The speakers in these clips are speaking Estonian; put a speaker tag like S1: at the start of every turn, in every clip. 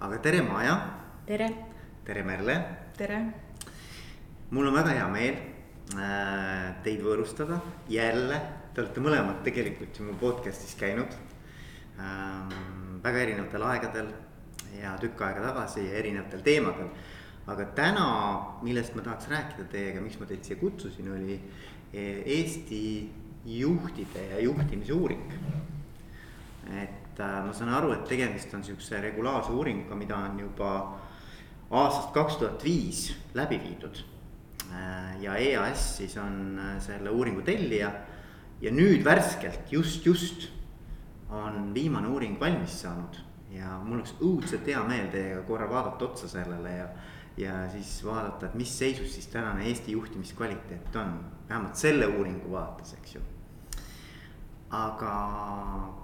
S1: aga tere, Maja.
S2: tere.
S1: tere, Merle.
S3: tere.
S1: mul on väga hea meel äh, teid võõrustada jälle, te olete mõlemad tegelikult ju mu podcast'is käinud ähm,. väga erinevatel aegadel ja tükk aega tagasi ja erinevatel teemadel. aga täna, millest ma tahaks rääkida teiega, miks ma teid siia kutsusin, oli e, Eesti juhtide ja juhtimise uuring. et et äh, ma saan aru, et tegemist on sihukese regulaarse uuringuga, mida on juba aastast kaks tuhat viis läbi viidud. Äh, ja EAS siis on äh, selle uuringu tellija ja nüüd värskelt just, just on viimane uuring valmis saanud ja mul oleks õudselt hea meel teiega korra vaadata otsa sellele ja. ja siis vaadata, et mis seisus siis tänane Eesti juhtimiskvaliteet on, vähemalt selle uuringu vaates, eks ju aga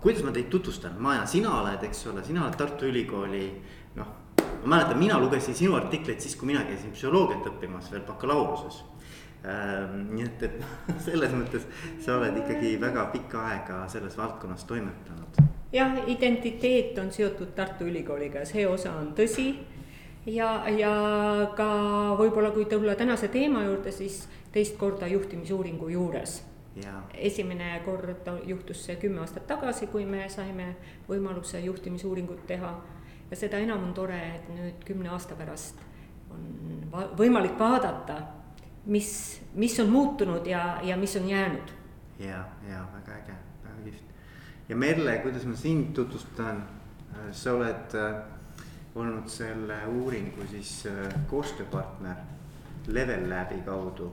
S1: kuidas ma teid tutvustan, Maja, sina oled, eks ole, sina oled Tartu Ülikooli noh. ma mäletan, mina lugesin sinu artikleid siis, kui mina käisin psühholoogiat õppimas veel bakalaureuse ähm,. nii et, et selles mõttes sa oled ikkagi väga pikka aega selles valdkonnas toimetanud.
S2: jah, identiteet on seotud Tartu Ülikooliga, see osa on tõsi. ja, ja ka võib-olla, kui tulla tänase teema juurde, siis teist korda juhtimisuuringu juures. Esimene kord juhtus see kümme aastat tagasi, kui me saime võimaluse juhtimisuuringut teha. ja seda enam on tore, et nüüd kümne aasta pärast on va võimalik vaadata, mis, mis on muutunud ja, ja mis on jäänud.
S1: ja, ja väga äge, väga kihvt. ja Merle, kuidas ma sind tutvustan, sa oled äh, olnud selle uuringu siis äh, koostööpartner Level Labi kaudu.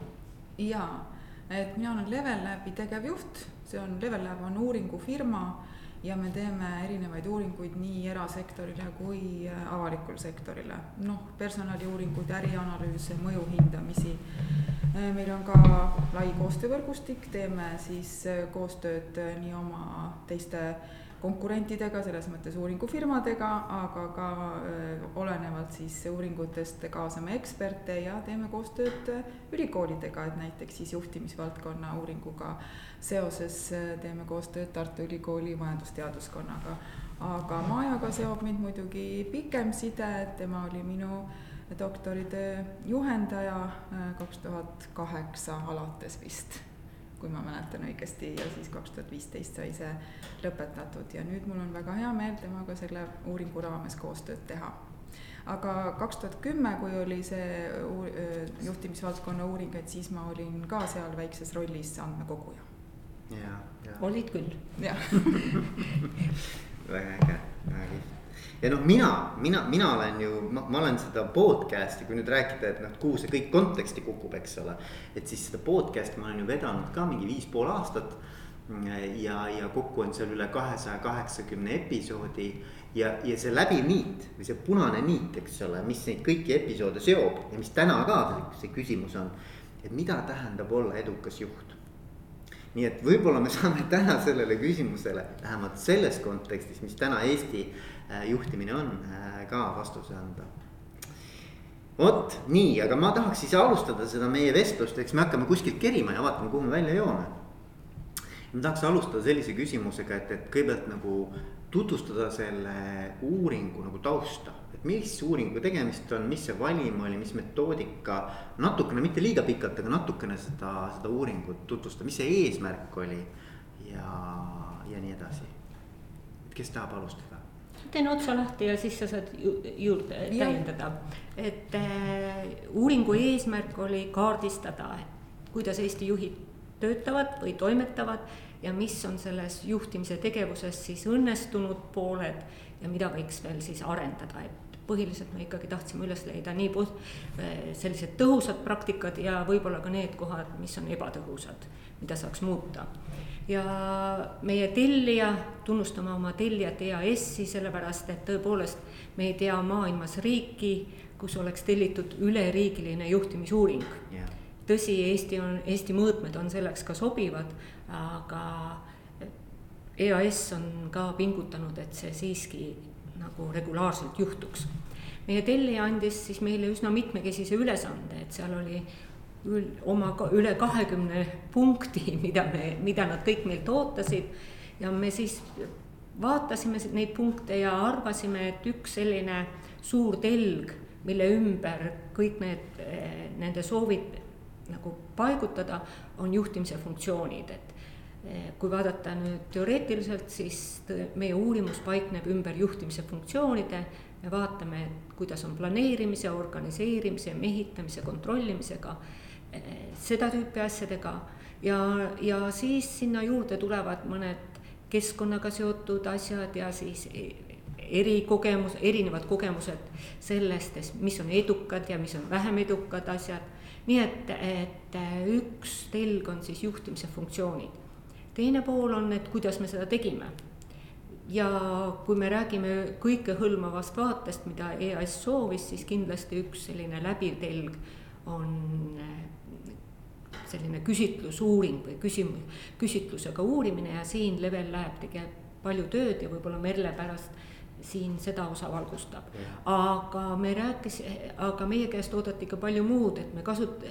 S3: jaa et mina olen Level Labi tegevjuht, see on, Level Lab on uuringufirma ja me teeme erinevaid uuringuid nii erasektorile kui äh, avalikule sektorile. noh, personaliuuringuid, ärianalüüse, mõju hindamisi. Äh, meil on ka lai koostöövõrgustik, teeme siis äh, koostööd nii oma teiste konkurentidega, selles mõttes uuringufirmadega, aga ka öö, olenevalt siis uuringutest kaasame eksperte ja teeme koostööd ülikoolidega, et näiteks siis juhtimisvaldkonna uuringuga seoses teeme koostööd Tartu Ülikooli majandusteaduskonnaga. aga Majaga seob mind muidugi pikem side, et tema oli minu doktoritöö juhendaja kaks tuhat kaheksa alates vist kui ma mäletan õigesti, ja siis kaks tuhat viisteist sai see lõpetatud ja nüüd mul on väga hea meel temaga selle uuringu raames koostööd teha. aga kaks tuhat kümme, kui oli see juhtimisvaldkonna uuring, et siis ma olin ka seal väikses rollis andmekoguja.
S1: ja, ja.
S2: olid küll.
S3: jah
S1: väga äge, väga kihvt ja noh, mina, mina, mina olen ju, ma olen seda podcast'i, kui nüüd rääkida, et noh, kuhu see kõik konteksti kukub, eks ole. et siis seda podcast'i ma olen ju vedanud ka mingi viis pool aastat. ja, ja kokku on seal üle kahesaja kaheksakümne episoodi. ja, ja see läbiv niit või see punane niit, eks ole, mis neid kõiki episoode seob ja mis täna ka see küsimus on. et mida tähendab olla edukas juht nii et võib-olla me saame täna sellele küsimusele vähemalt selles kontekstis, mis täna Eesti juhtimine on, äh, ka vastuse anda. vot nii, aga ma tahaks siis alustada seda meie vestlust, eks me hakkame kuskilt kerima ja vaatame, kuhu me välja jõuame. ma tahaks alustada sellise küsimusega, et, et kõigepealt nagu tutvustada selle uuringu nagu tausta. et mis uuringuga tegemist on, mis see valim oli, mis metoodika, natukene, mitte liiga pikalt, aga natukene seda, seda uuringut tutvustada, mis see eesmärk oli ja, ja nii edasi. kes tahab alustada?
S2: Teen otsa lahti ja siis sa saad ju, juurde täiendada. et äh, uuringu eesmärk oli kaardistada, kuidas Eesti juhid töötavad või toimetavad ja mis on selles juhtimise tegevuses siis õnnestunud pooled ja mida võiks veel siis arendada, et põhiliselt me ikkagi tahtsime üles leida nii äh, sellised tõhusad praktikad ja võib-olla ka need kohad, mis on ebatõhusad, mida saaks muuta ja meie tellija, tunnustame oma tellijat EAS-i, sellepärast et tõepoolest me ei tea maailmas riiki, kus oleks tellitud üleriigiline juhtimisuuring yeah.. tõsi, Eesti on, Eesti mõõtmed on selleks ka sobivad, aga EAS on ka pingutanud, et see siiski nagu regulaarselt juhtuks. meie tellija andis siis meile üsna mitmekesise ülesande, et seal oli oma üle kahekümne punkti, mida me, mida nad kõik meilt ootasid. ja me siis vaatasime neid punkte ja arvasime, et üks selline suur telg, mille ümber kõik need, nende soovid nagu paigutada, on juhtimise funktsioonid, et kui vaadata nüüd teoreetiliselt, siis meie uurimus paikneb ümber juhtimise funktsioonide. me vaatame, kuidas on planeerimise, organiseerimise, mehitamise, kontrollimisega, seda tüüpi asjadega ja, ja siis sinna juurde tulevad mõned keskkonnaga seotud asjad ja siis erikogemus, erinevad kogemused sellest, mis on edukad ja mis on vähem edukad asjad. nii et, et üks telg on siis juhtimise funktsioonid. teine pool on, et kuidas me seda tegime. ja kui me räägime kõikehõlmavast vaatest, mida EAS soovis, siis kindlasti üks selline läbiv telg on selline küsitlusuuring või küsimus, küsitlusega uurimine ja siin Level Lab tegeb palju tööd ja võib-olla Merle pärast siin seda osa valgustab. aga me rääkis, aga meie käest oodati ka palju muud, et me kasut-,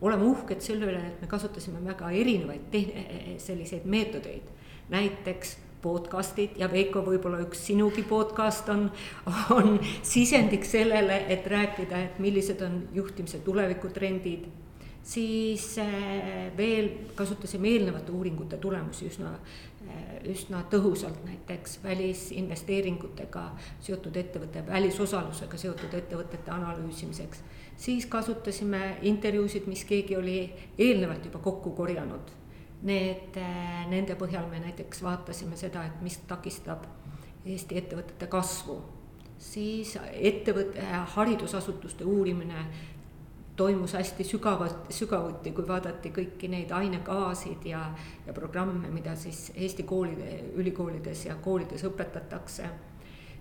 S2: oleme uhked selle üle, et me kasutasime väga erinevaid tehn-, selliseid meetodeid. näiteks podcast'id ja Veiko, võib-olla üks sinugi podcast on, on sisendiks sellele, et rääkida, et millised on juhtimise tulevikutrendid siis äh, veel kasutasime eelnevate uuringute tulemusi üsna, äh, üsna tõhusalt, näiteks välisinvesteeringutega seotud ettevõtte, välisosalusega seotud ettevõtete analüüsimiseks. siis kasutasime intervjuusid, mis keegi oli eelnevalt juba kokku korjanud. Need, äh, nende põhjal me näiteks vaatasime seda, et mis takistab Eesti ettevõtete kasvu siis ettevõtte, haridusasutuste uurimine toimus hästi sügavalt, sügavuti, kui vaadati kõiki neid ainekavasid ja, ja programme, mida siis Eesti koolide, ülikoolides ja koolides õpetatakse.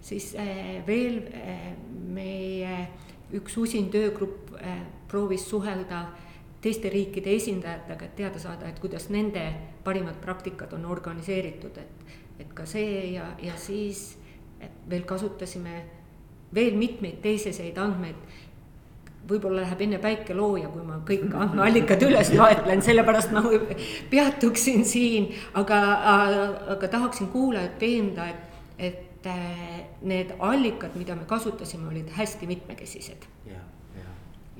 S2: siis äh, veel äh, meie üks usin töögrupp äh, proovis suhelda teiste riikide esindajatega, et teada saada, et kuidas nende parimad praktikad on organiseeritud, et, et ka see ja, ja siis veel kasutasime veel mitmeid teiseseid andmeid võib-olla läheb enne päike looja, kui ma kõik andmeallikad üles loetlen, sellepärast ma peatuksin siin, aga, aga tahaksin kuulajat veenda, et, et äh, need allikad, mida me kasutasime, olid hästi mitmekesised. ja, ja.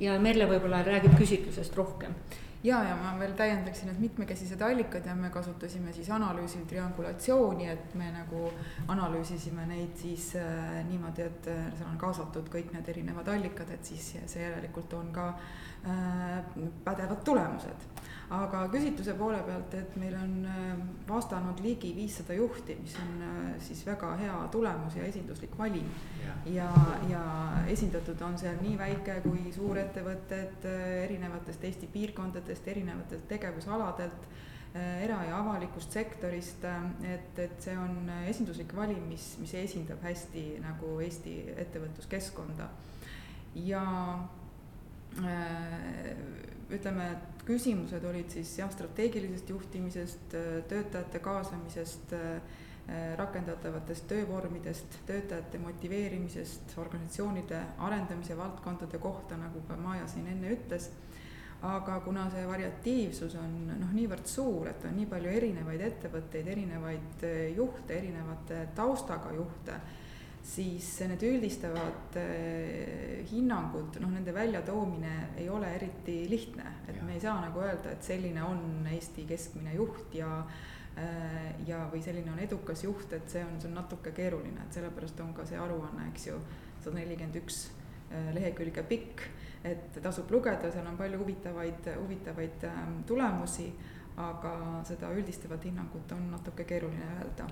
S2: ja Merle võib-olla räägib küsitlusest rohkem
S3: ja, ja ma veel täiendaksin, et mitmekesised allikad ja me kasutasime siis analüüsil triangulatsiooni, et me nagu analüüsisime neid siis äh, niimoodi, et äh, seal on kaasatud kõik need erinevad allikad, et siis see järelikult on ka äh, pädevad tulemused aga küsitluse poole pealt, et meil on äh, vastanud ligi viissada juhti, mis on äh, siis väga hea tulemus ja esinduslik valim. ja, ja esindatud on seal nii väike kui suurettevõtted äh, erinevatest Eesti piirkondadest, erinevatelt tegevusaladelt era- ja avalikust sektorist, et, et see on esinduslik valim, mis, mis esindab hästi nagu Eesti ettevõtluskeskkonda. ja ütleme, et küsimused olid siis jah, strateegilisest juhtimisest, töötajate kaasamisest, rakendatavatest töövormidest, töötajate motiveerimisest, organisatsioonide arendamise valdkondade kohta, nagu ka Maja siin enne ütles. aga kuna see variatiivsus on noh, niivõrd suur, et on nii palju erinevaid ettevõtteid, erinevaid juhte, erinevate taustaga juhte siis need üldistavad eh, hinnangud, noh, nende väljatoomine ei ole eriti lihtne, et ja. me ei saa nagu öelda, et selline on Eesti keskmine juht ja eh, ja, või selline on edukas juht, et see on, see on natuke keeruline, et sellepärast on ka see aruanne, eks ju, sada nelikümmend üks eh, lehekülge pikk, et tasub lugeda, seal on palju huvitavaid, huvitavaid tulemusi, aga seda üldistavat hinnangut on natuke keeruline öelda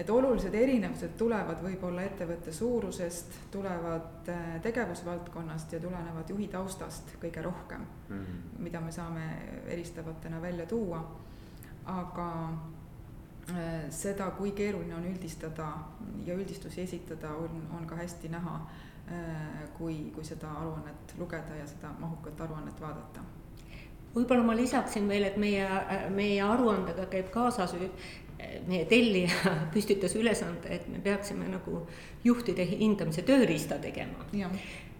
S3: et olulised erinevused tulevad võib-olla ettevõtte suurusest, tulevad äh, tegevusvaldkonnast ja tulenevad juhi taustast kõige rohkem mm, -hmm. mida me saame eristavatena välja tuua. aga äh, seda, kui keeruline on üldistada ja üldistusi esitada, on, on ka hästi näha, äh, kui, kui seda aruannet lugeda ja seda mahukat aruannet vaadata
S2: võib-olla ma lisaksin veel, et meie, meie aruandega käib kaasas meie tellija püstitas ülesande, et me peaksime nagu juhtide hindamise tööriista tegema. ja,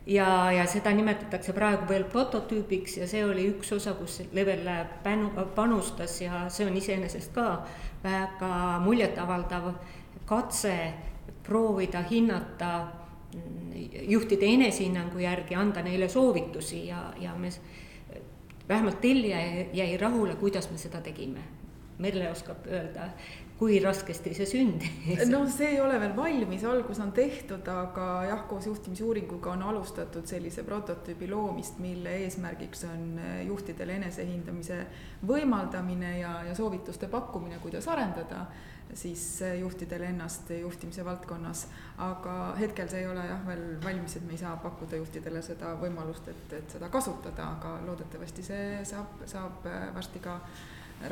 S2: ja, ja seda nimetatakse praegu veel prototüübiks ja see oli üks osa, kus Level Lab panustas ja see on iseenesest ka väga muljetavaldav katse proovida hinnata mm, juhtide enesehinnangu järgi, anda neile soovitusi ja, ja me vähemalt tellija jäi rahule, kuidas me seda tegime. Merle oskab öelda, kui raskesti see sündis?
S3: no see ei ole veel valmis, algus on tehtud, aga jah, koos juhtimisuuringuga on alustatud sellise prototüübi loomist, mille eesmärgiks on juhtidele enesehindamise võimaldamine ja, ja soovituste pakkumine, kuidas arendada siis juhtidele ennast juhtimise valdkonnas. aga hetkel see ei ole jah veel valmis, et me ei saa pakkuda juhtidele seda võimalust, et, et seda kasutada, aga loodetavasti see saab, saab varsti ka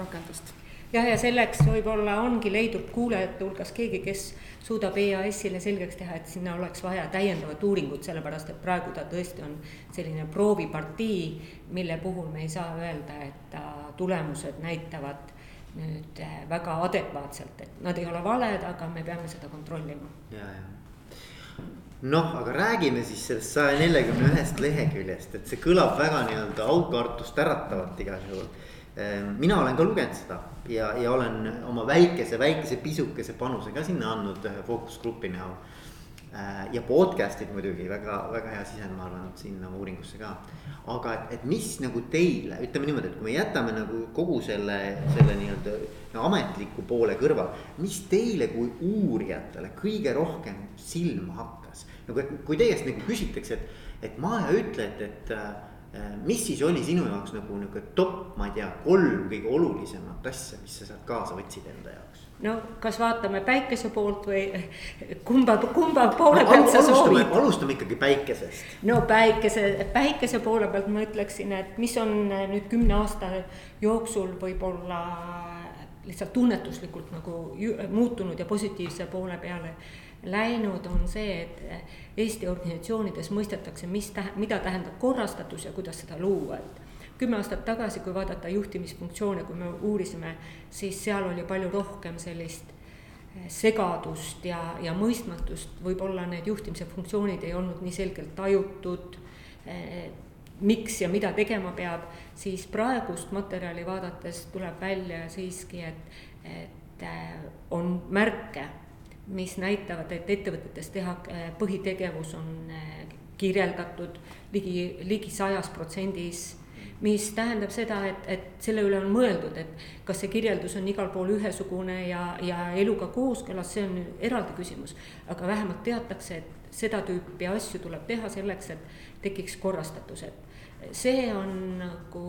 S3: rakendust
S2: jah, ja selleks võib-olla ongi, leidub kuulajate hulgas keegi, kes suudab EAS-ile selgeks teha, et sinna oleks vaja täiendavat uuringut, sellepärast et praegu ta tõesti on selline proovipartii, mille puhul me ei saa öelda, et tulemused näitavad nüüd eh, väga adekvaatselt, et nad ei ole valed, aga me peame seda kontrollima.
S1: ja, ja noh, aga räägime siis sellest saja neljakümne ühest leheküljest, et see kõlab väga nii-öelda aukartust äratavalt igal juhul mina olen ka lugenud seda ja, ja olen oma väikese, väikese pisukese panuse ka sinna andnud ühe fookusgrupi näol. Ehm, ja podcast'id muidugi väga, väga hea sisend, ma arvan, sinna uuringusse ka. aga et, et mis nagu teile, ütleme niimoodi, et kui me jätame nagu kogu selle, selle nii-öelda no, ametliku poole kõrval. mis teile kui uurijatele kõige rohkem silma hakkas? nagu, et kui teie käest nagu küsitakse, et, et Maja ütle, et, et Äh, mis siis oli sinu jaoks nagu nihuke top, ma ei tea, kolm kõige olulisemat asja, mis sa sealt kaasa võtsid enda jaoks?
S2: no kas vaatame päikese poolt või kumba, kumba poole no, pealt sa soovid?
S1: alustame ikkagi päikesest.
S2: no päikese, päikese poole pealt ma ütleksin, et mis on nüüd kümne aasta jooksul võib-olla lihtsalt tunnetuslikult nagu muutunud ja positiivse poole peale läinud, on see, et Eesti organisatsioonides mõistetakse, mis tähe-, mida tähendab korrastatus ja kuidas seda luua, et kümme aastat tagasi, kui vaadata juhtimisfunktsioone, kui me uurisime, siis seal oli palju rohkem sellist eh, segadust ja, ja mõistmatust, võib-olla need juhtimise funktsioonid ei olnud nii selgelt tajutud eh,, miks ja mida tegema peab, siis praegust materjali vaadates tuleb välja siiski, et, et eh, on märke mis näitavad, et ettevõtetes teha, äh, põhitegevus on äh, kirjeldatud ligi, ligi sajas protsendis mis tähendab seda, et, et selle üle on mõeldud, et kas see kirjeldus on igal pool ühesugune ja, ja eluga kooskõlas, see on eraldi küsimus. aga vähemalt teatakse, et seda tüüpi asju tuleb teha selleks, et tekiks korrastatus, et see on nagu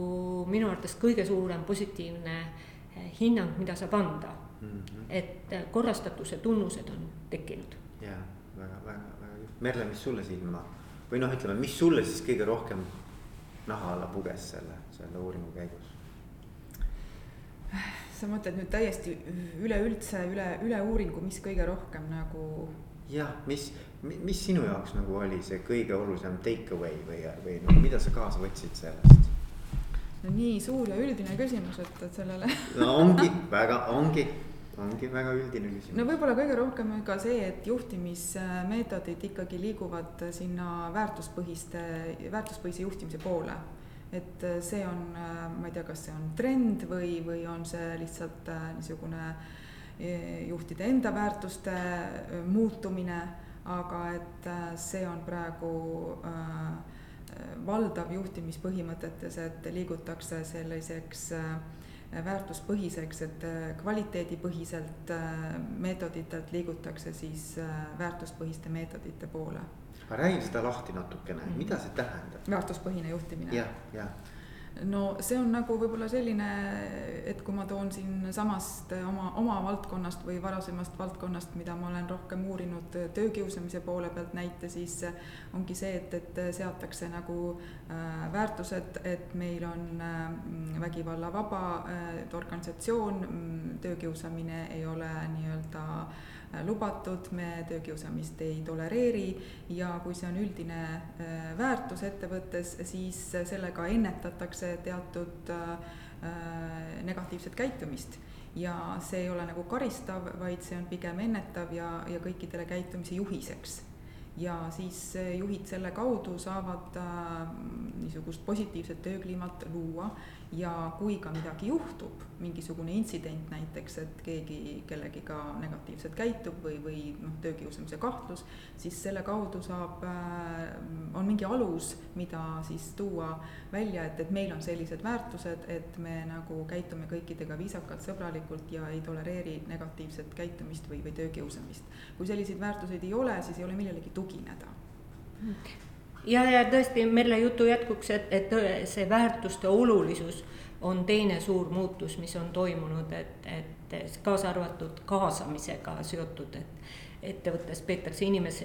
S2: minu arvates kõige suurem positiivne äh, hinnang, mida saab anda mm. -hmm. et korrastatuse tunnused on tekkinud.
S1: ja väga, väga, väga, Merle, mis sulle silma või noh, ütleme, mis sulle siis kõige rohkem naha alla puges selle, selle uuringu käigus?
S3: sa mõtled nüüd täiesti üleüldse üle, üle uuringu, mis kõige rohkem nagu?
S1: jah, mis, mis sinu jaoks nagu oli see kõige olulisem take away või, või noh, mida sa kaasa võtsid sellest?
S3: no nii suur ja üldine küsimus, et, et sellele
S1: no ongi väga, ongi ongi väga üldine küsimus.
S3: no võib-olla kõige rohkem ka see, et juhtimismeetodid ikkagi liiguvad sinna väärtuspõhiste, väärtuspõhise juhtimise poole. et see on, ma ei tea, kas see on trend või, või on see lihtsalt äh, niisugune e, juhtide enda väärtuste äh, muutumine, aga et äh, see on praegu valdav juhtimispõhimõtetes, et liigutakse selliseks äh, väärtuspõhiseks, et äh, kvaliteedipõhiselt äh, meetoditelt liigutakse siis äh, väärtuspõhiste meetodite poole.
S1: aga räägi seda lahti natukene mm, mida see tähendab?
S3: väärtuspõhine juhtimine.
S1: jah, jah
S3: no see on nagu võib-olla selline, et kui ma toon siinsamast oma, oma valdkonnast või varasemast valdkonnast, mida ma olen rohkem uurinud töökiusamise poole pealt näite, siis ongi see, et, et seatakse nagu äh, väärtused, et meil on äh, vägivallavaba äh, organisatsioon, töökiusamine ei ole nii-öelda Äh, lubatud, me töökiusamist ei tolereeri ja kui see on üldine äh, väärtus ettevõttes, siis sellega ennetatakse teatud äh, negatiivset käitumist. Ja see ei ole nagu karistav, vaid see on pigem ennetav ja, ja kõikidele käitumise juhiseks. Ja siis juhid selle kaudu saavad äh, niisugust positiivset töökliimat luua ja kui ka midagi juhtub, mingisugune intsident näiteks, et keegi kellegiga negatiivselt käitub või, või noh, töökiusamise kahtlus, siis selle kaudu saab, äh, on mingi alus, mida siis tuua välja, et, et meil on sellised väärtused, et me nagu käitume kõikidega viisakalt, sõbralikult ja ei tolereeri negatiivset käitumist või, või töökiusamist. kui selliseid väärtuseid ei ole, siis ei ole millelegi tugineda
S2: ja, ja tõesti Merle jutu jätkuks, et, et see väärtuste olulisus on teine suur muutus, mis on toimunud, et, et kaasa arvatud kaasamisega seotud, et ettevõttes peetakse inimes-,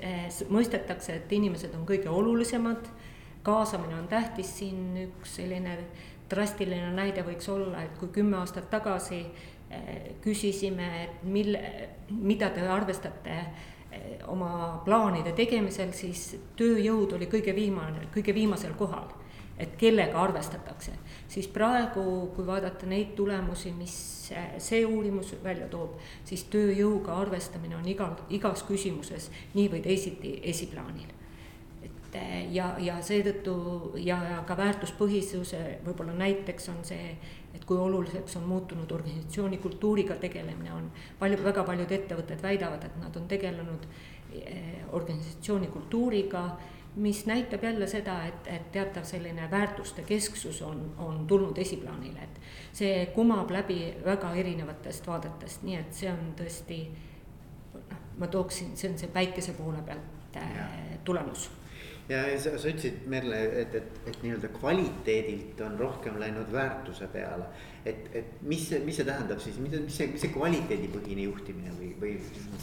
S2: mõistetakse, et inimesed on kõige olulisemad. kaasamine on tähtis, siin üks selline drastiline näide võiks olla, et kui kümme aastat tagasi eh, küsisime, et mille, mida te arvestate Eh, oma plaanide tegemisel, siis tööjõud oli kõige viimane, kõige viimasel kohal. et kellega arvestatakse, siis praegu, kui vaadata neid tulemusi, mis see uurimus välja toob, siis tööjõuga arvestamine on igal, igas küsimuses nii või teisiti esiplaanil et eh, ja, ja seetõttu ja, ja ka väärtuspõhisuse võib-olla näiteks on see, et kui oluliseks on muutunud organisatsiooni kultuuriga tegelemine, on palju, väga paljud ettevõtted väidavad, et nad on tegelenud eh, organisatsiooni kultuuriga, mis näitab jälle seda, et, et teatav selline väärtuste kesksus on, on tulnud esiplaanile, et see kumab läbi väga erinevatest vaadetest, nii et see on tõesti noh, ma tooksin, see on see päikese poole pealt äh, tulemus
S1: ja sa, sa ütlesid Merle, et, et, et nii-öelda kvaliteedilt on rohkem läinud väärtuse peale. et, et mis see, mis see tähendab siis, mis, mis see, mis see kvaliteedipõhine juhtimine või, või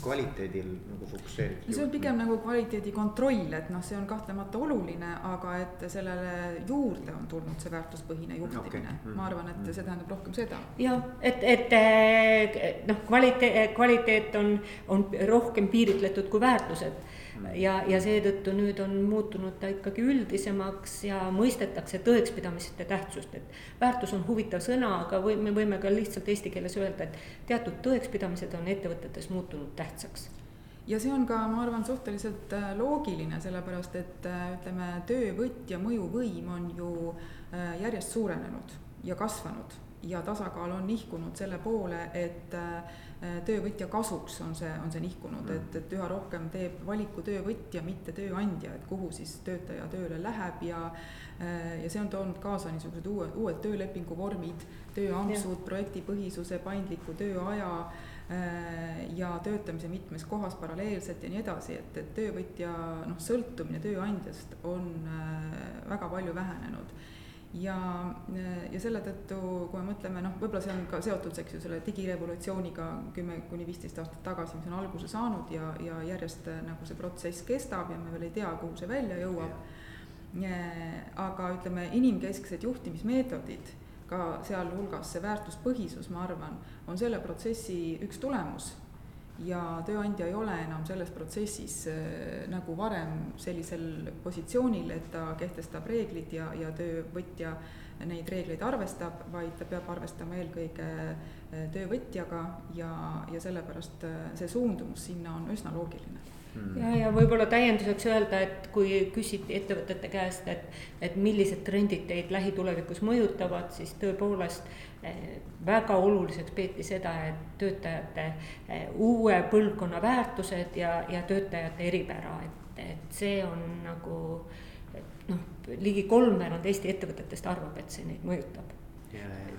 S1: kvaliteedil nagu fokusseeritud?
S3: see on pigem nagu kvaliteedi kontroll, et noh, see on kahtlemata oluline, aga et sellele juurde on tulnud see väärtuspõhine juhtimine okay. Mm. -hmm. ma arvan, et mm. see tähendab rohkem seda.
S2: jah, et, et eh, noh, kvaliteet, kvaliteet on, on rohkem piiritletud kui väärtused ja, ja seetõttu nüüd on muutunud ta ikkagi üldisemaks ja mõistetakse tõekspidamiste tähtsust, et väärtus on huvitav sõna, aga või me võime ka lihtsalt eesti keeles öelda, et teatud tõekspidamised on ettevõtetes muutunud tähtsaks.
S3: Ja see on ka, ma arvan, suhteliselt äh, loogiline, sellepärast et äh, ütleme, töövõtja mõjuvõim on ju äh, järjest suurenenud ja kasvanud ja tasakaal on nihkunud selle poole, et töövõtja kasuks on see, on see nihkunud, mm. et, et üha rohkem teeb valiku töövõtja, mitte tööandja, et kuhu siis töötaja tööle läheb ja ja see on toonud kaasa niisugused uued, uued töölepingu vormid, tööampsud, projektipõhisuse, paindliku tööaja ja töötamise mitmes kohas paralleelselt ja nii edasi, et, et töövõtja noh, sõltumine tööandjast on väga palju vähenenud ja, ja selle tõttu, kui me mõtleme, noh, võib-olla see on ka seotud, eks ju, selle digirevolutsiooniga kümme kuni viisteist aastat tagasi, mis on alguse saanud ja, ja järjest nagu see protsess kestab ja me veel ei tea, kuhu see välja jõuab. aga ütleme, inimkesksed juhtimismeetodid, ka sealhulgas see väärtuspõhisus, ma arvan, on selle protsessi üks tulemus ja tööandja ei ole enam selles protsessis äh, nagu varem sellisel positsioonil, et ta kehtestab reeglid ja, ja töövõtja neid reegleid arvestab, vaid ta peab arvestama eelkõige äh, töövõtjaga ja, ja sellepärast äh, see suundumus sinna on üsna loogiline.
S2: Ja, ja võib-olla täienduseks öelda, et kui küsiti ettevõtete käest, et, et millised trendid teid lähitulevikus mõjutavad, siis tõepoolest eh, väga oluliseks peeti seda, et töötajate eh, uue põlvkonna väärtused ja, ja töötajate eripära, et, et see on nagu noh, ligi kolmveerand Eesti ettevõtetest arvab, et see neid mõjutab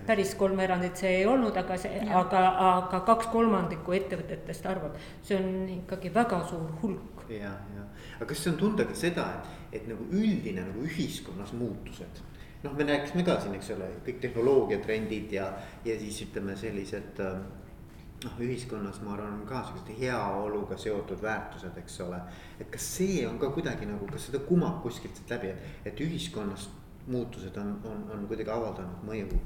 S2: päris kolmveerandit see ei olnud, aga see, aga, aga kaks kolmandikku ettevõtetest arvab, see on ikkagi väga suur hulk.
S1: ja, ja, aga kas see on tunda ka seda, et, et nagu üldine nagu ühiskonnas muutused noh, me rääkisime ka siin, eks ole, kõik tehnoloogiatrendid ja, ja siis ütleme sellised noh, ühiskonnas ma arvan, ka siuksed heaoluga seotud väärtused, eks ole. et kas see on ka kuidagi nagu, kas seda kumab kuskilt läbi, et, et ühiskonnas muutused on, on, on kuidagi avaldanud mõju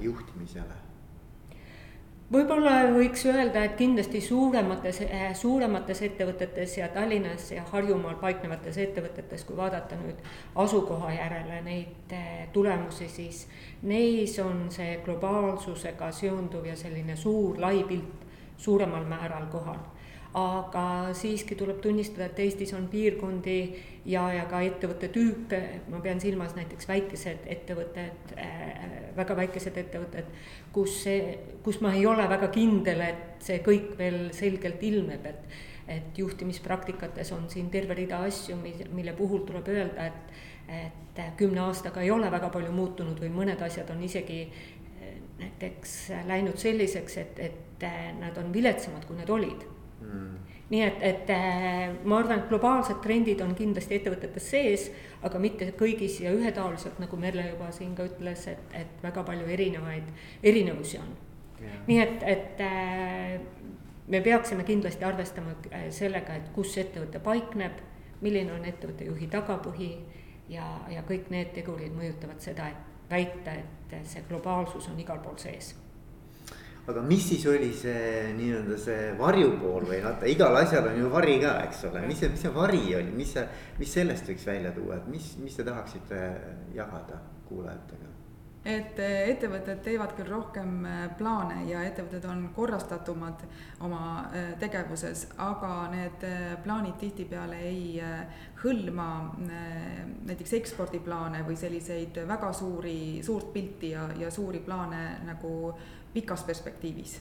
S1: juhtimisele?
S2: võib-olla võiks öelda, et kindlasti suuremates, äh, suuremates ettevõtetes ja Tallinnas ja Harjumaal paiknevates ettevõtetes, kui vaadata nüüd asukoha järele neid äh, tulemusi, siis neis on see globaalsusega seonduv ja selline suur lai pilt suuremal määral kohal aga siiski tuleb tunnistada, et Eestis on piirkondi ja, ja ka ettevõtte tüüpe, ma pean silmas näiteks väikesed ettevõtted äh,, väga väikesed ettevõtted, kus see, kus ma ei ole väga kindel, et see kõik veel selgelt ilmneb, et et juhtimispраktikates on siin terve rida asju, mille puhul tuleb öelda, et et kümne aastaga ei ole väga palju muutunud või mõned asjad on isegi eh, näiteks läinud selliseks, et, et eh, nad on viletsamad, kui need olid mm.. nii et, et eh, ma arvan, et globaalsed trendid on kindlasti ettevõtetes sees, aga mitte kõigis ja ühetaoliselt, nagu Merle juba siin ka ütles, et, et väga palju erinevaid, erinevusi on. Yeah.. nii et, et me peaksime kindlasti arvestama sellega, et kus ettevõte paikneb, milline on ettevõtte juhi tagapõhi ja, ja kõik need tegurid mõjutavad seda, et väita, et see globaalsus on igal pool sees
S1: aga mis siis oli see nii-öelda see varjupool või vaata, igal asjal on ju vari ka, eks ole, mis see, mis see vari oli, mis see, mis sellest võiks välja tuua, et mis, mis te tahaksite jagada kuulajatega?
S3: et eh, ettevõtted teevad küll rohkem eh, plaane ja ettevõtted on korrastatumad oma eh, tegevuses, aga need plaanid tihtipeale ei hõlma näiteks ekspordiplaane või selliseid väga suuri, suurt pilti ja, ja suuri plaane nagu pikas perspektiivis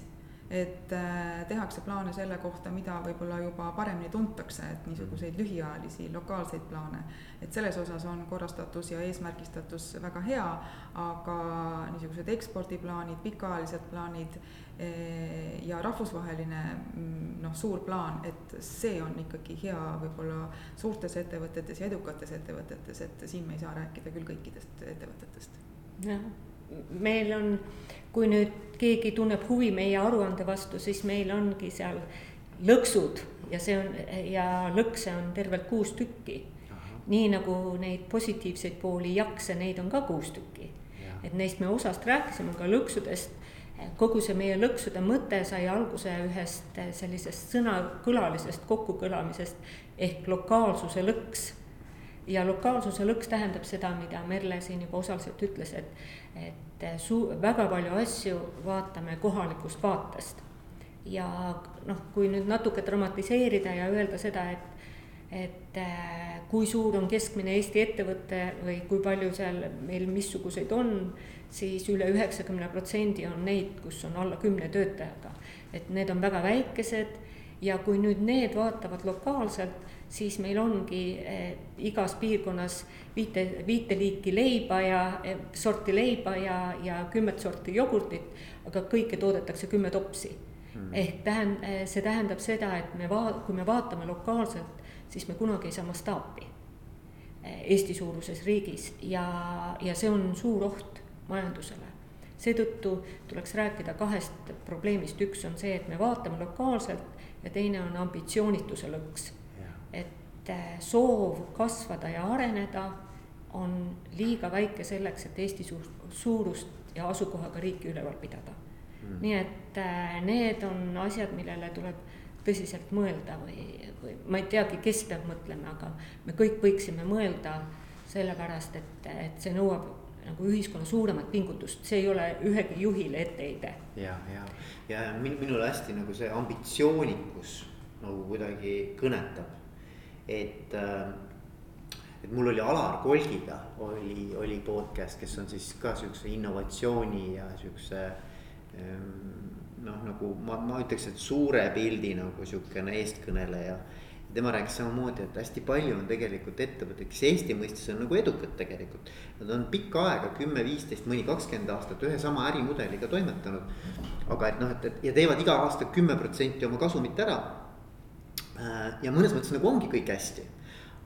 S3: et äh, tehakse plaane selle kohta, mida võib-olla juba paremini tuntakse, et niisuguseid lühiajalisi lokaalseid plaane. et selles osas on korrastatus ja eesmärgistatus väga hea, aga niisugused ekspordiplaanid, pikaajalised plaanid eh, ja rahvusvaheline mm, noh, suur plaan, et see on ikkagi hea võib-olla suurtes ettevõtetes ja edukates ettevõtetes, et siin me ei saa rääkida küll kõikidest ettevõtetest.
S2: jah, meil on kui nüüd keegi tunneb huvi meie aruande vastu, siis meil ongi seal lõksud ja see on ja lõkse on tervelt kuus tükki. nii nagu neid positiivseid pooli, jakse, neid on ka kuus tükki. et neist me osast rääkisime, aga lõksudest, kogu see meie lõksude mõte sai alguse ühest sellisest sõnakõlalisest kokkukõlamisest ehk lokaalsuse lõks ja lokaalsuse lõks tähendab seda, mida Merle siin juba osaliselt ütles, et, et et suu-, väga palju asju vaatame kohalikust vaatest. ja noh, kui nüüd natuke dramatiseerida ja öelda seda, et, et äh, kui suur on keskmine Eesti ettevõte või kui palju seal meil missuguseid on, siis üle üheksakümne protsendi on neid, kus on alla kümne töötajaga. et need on väga väikesed ja kui nüüd need vaatavad lokaalselt, siis meil ongi eh, igas piirkonnas viite, viite liiki leiba ja eh, sorti leiba ja, ja kümmet sorti jogurtit, aga kõike toodetakse kümme topsi mm.. ehk tähend-, eh, see tähendab seda, et me va-, kui me vaatame lokaalselt, siis me kunagi ei saa mastaapi Eesti suuruses riigis ja, ja see on suur oht majandusele. Seetõttu tuleks rääkida kahest probleemist, üks on see, et me vaatame lokaalselt ja teine on ambitsioonituse lõks et äh, soov kasvada ja areneda on liiga väike selleks, et Eesti suur, suurust ja asukohaga riiki üleval pidada. Mm.. nii et äh, need on asjad, millele tuleb tõsiselt mõelda või, või ma ei teagi, kes peab mõtlema, aga me kõik võiksime mõelda sellepärast, et, et see nõuab nagu ühiskonna suuremat pingutust, see ei ole ühegi juhile etteheide.
S1: ja, ja, ja minule hästi nagu see ambitsioonikus nagu kuidagi kõnetab et, äh, et mul oli Alar Kolgiga oli, oli podcast, kes on siis ka siukse innovatsiooni ja siukse. Ähm, noh, nagu ma, ma ütleks, et suure pildi nagu sihukene eestkõneleja tema rääkis samamoodi, et hästi palju on tegelikult ettevõtteid, kes Eesti mõistes on nagu edukad tegelikult. Nad on pikka aega, kümme, viisteist, mõni kakskümmend aastat ühe sama ärimudeliga toimetanud. aga et noh, et, et ja teevad iga aasta kümme protsenti oma kasumit ära ja mõnes mõttes nagu ongi kõik hästi.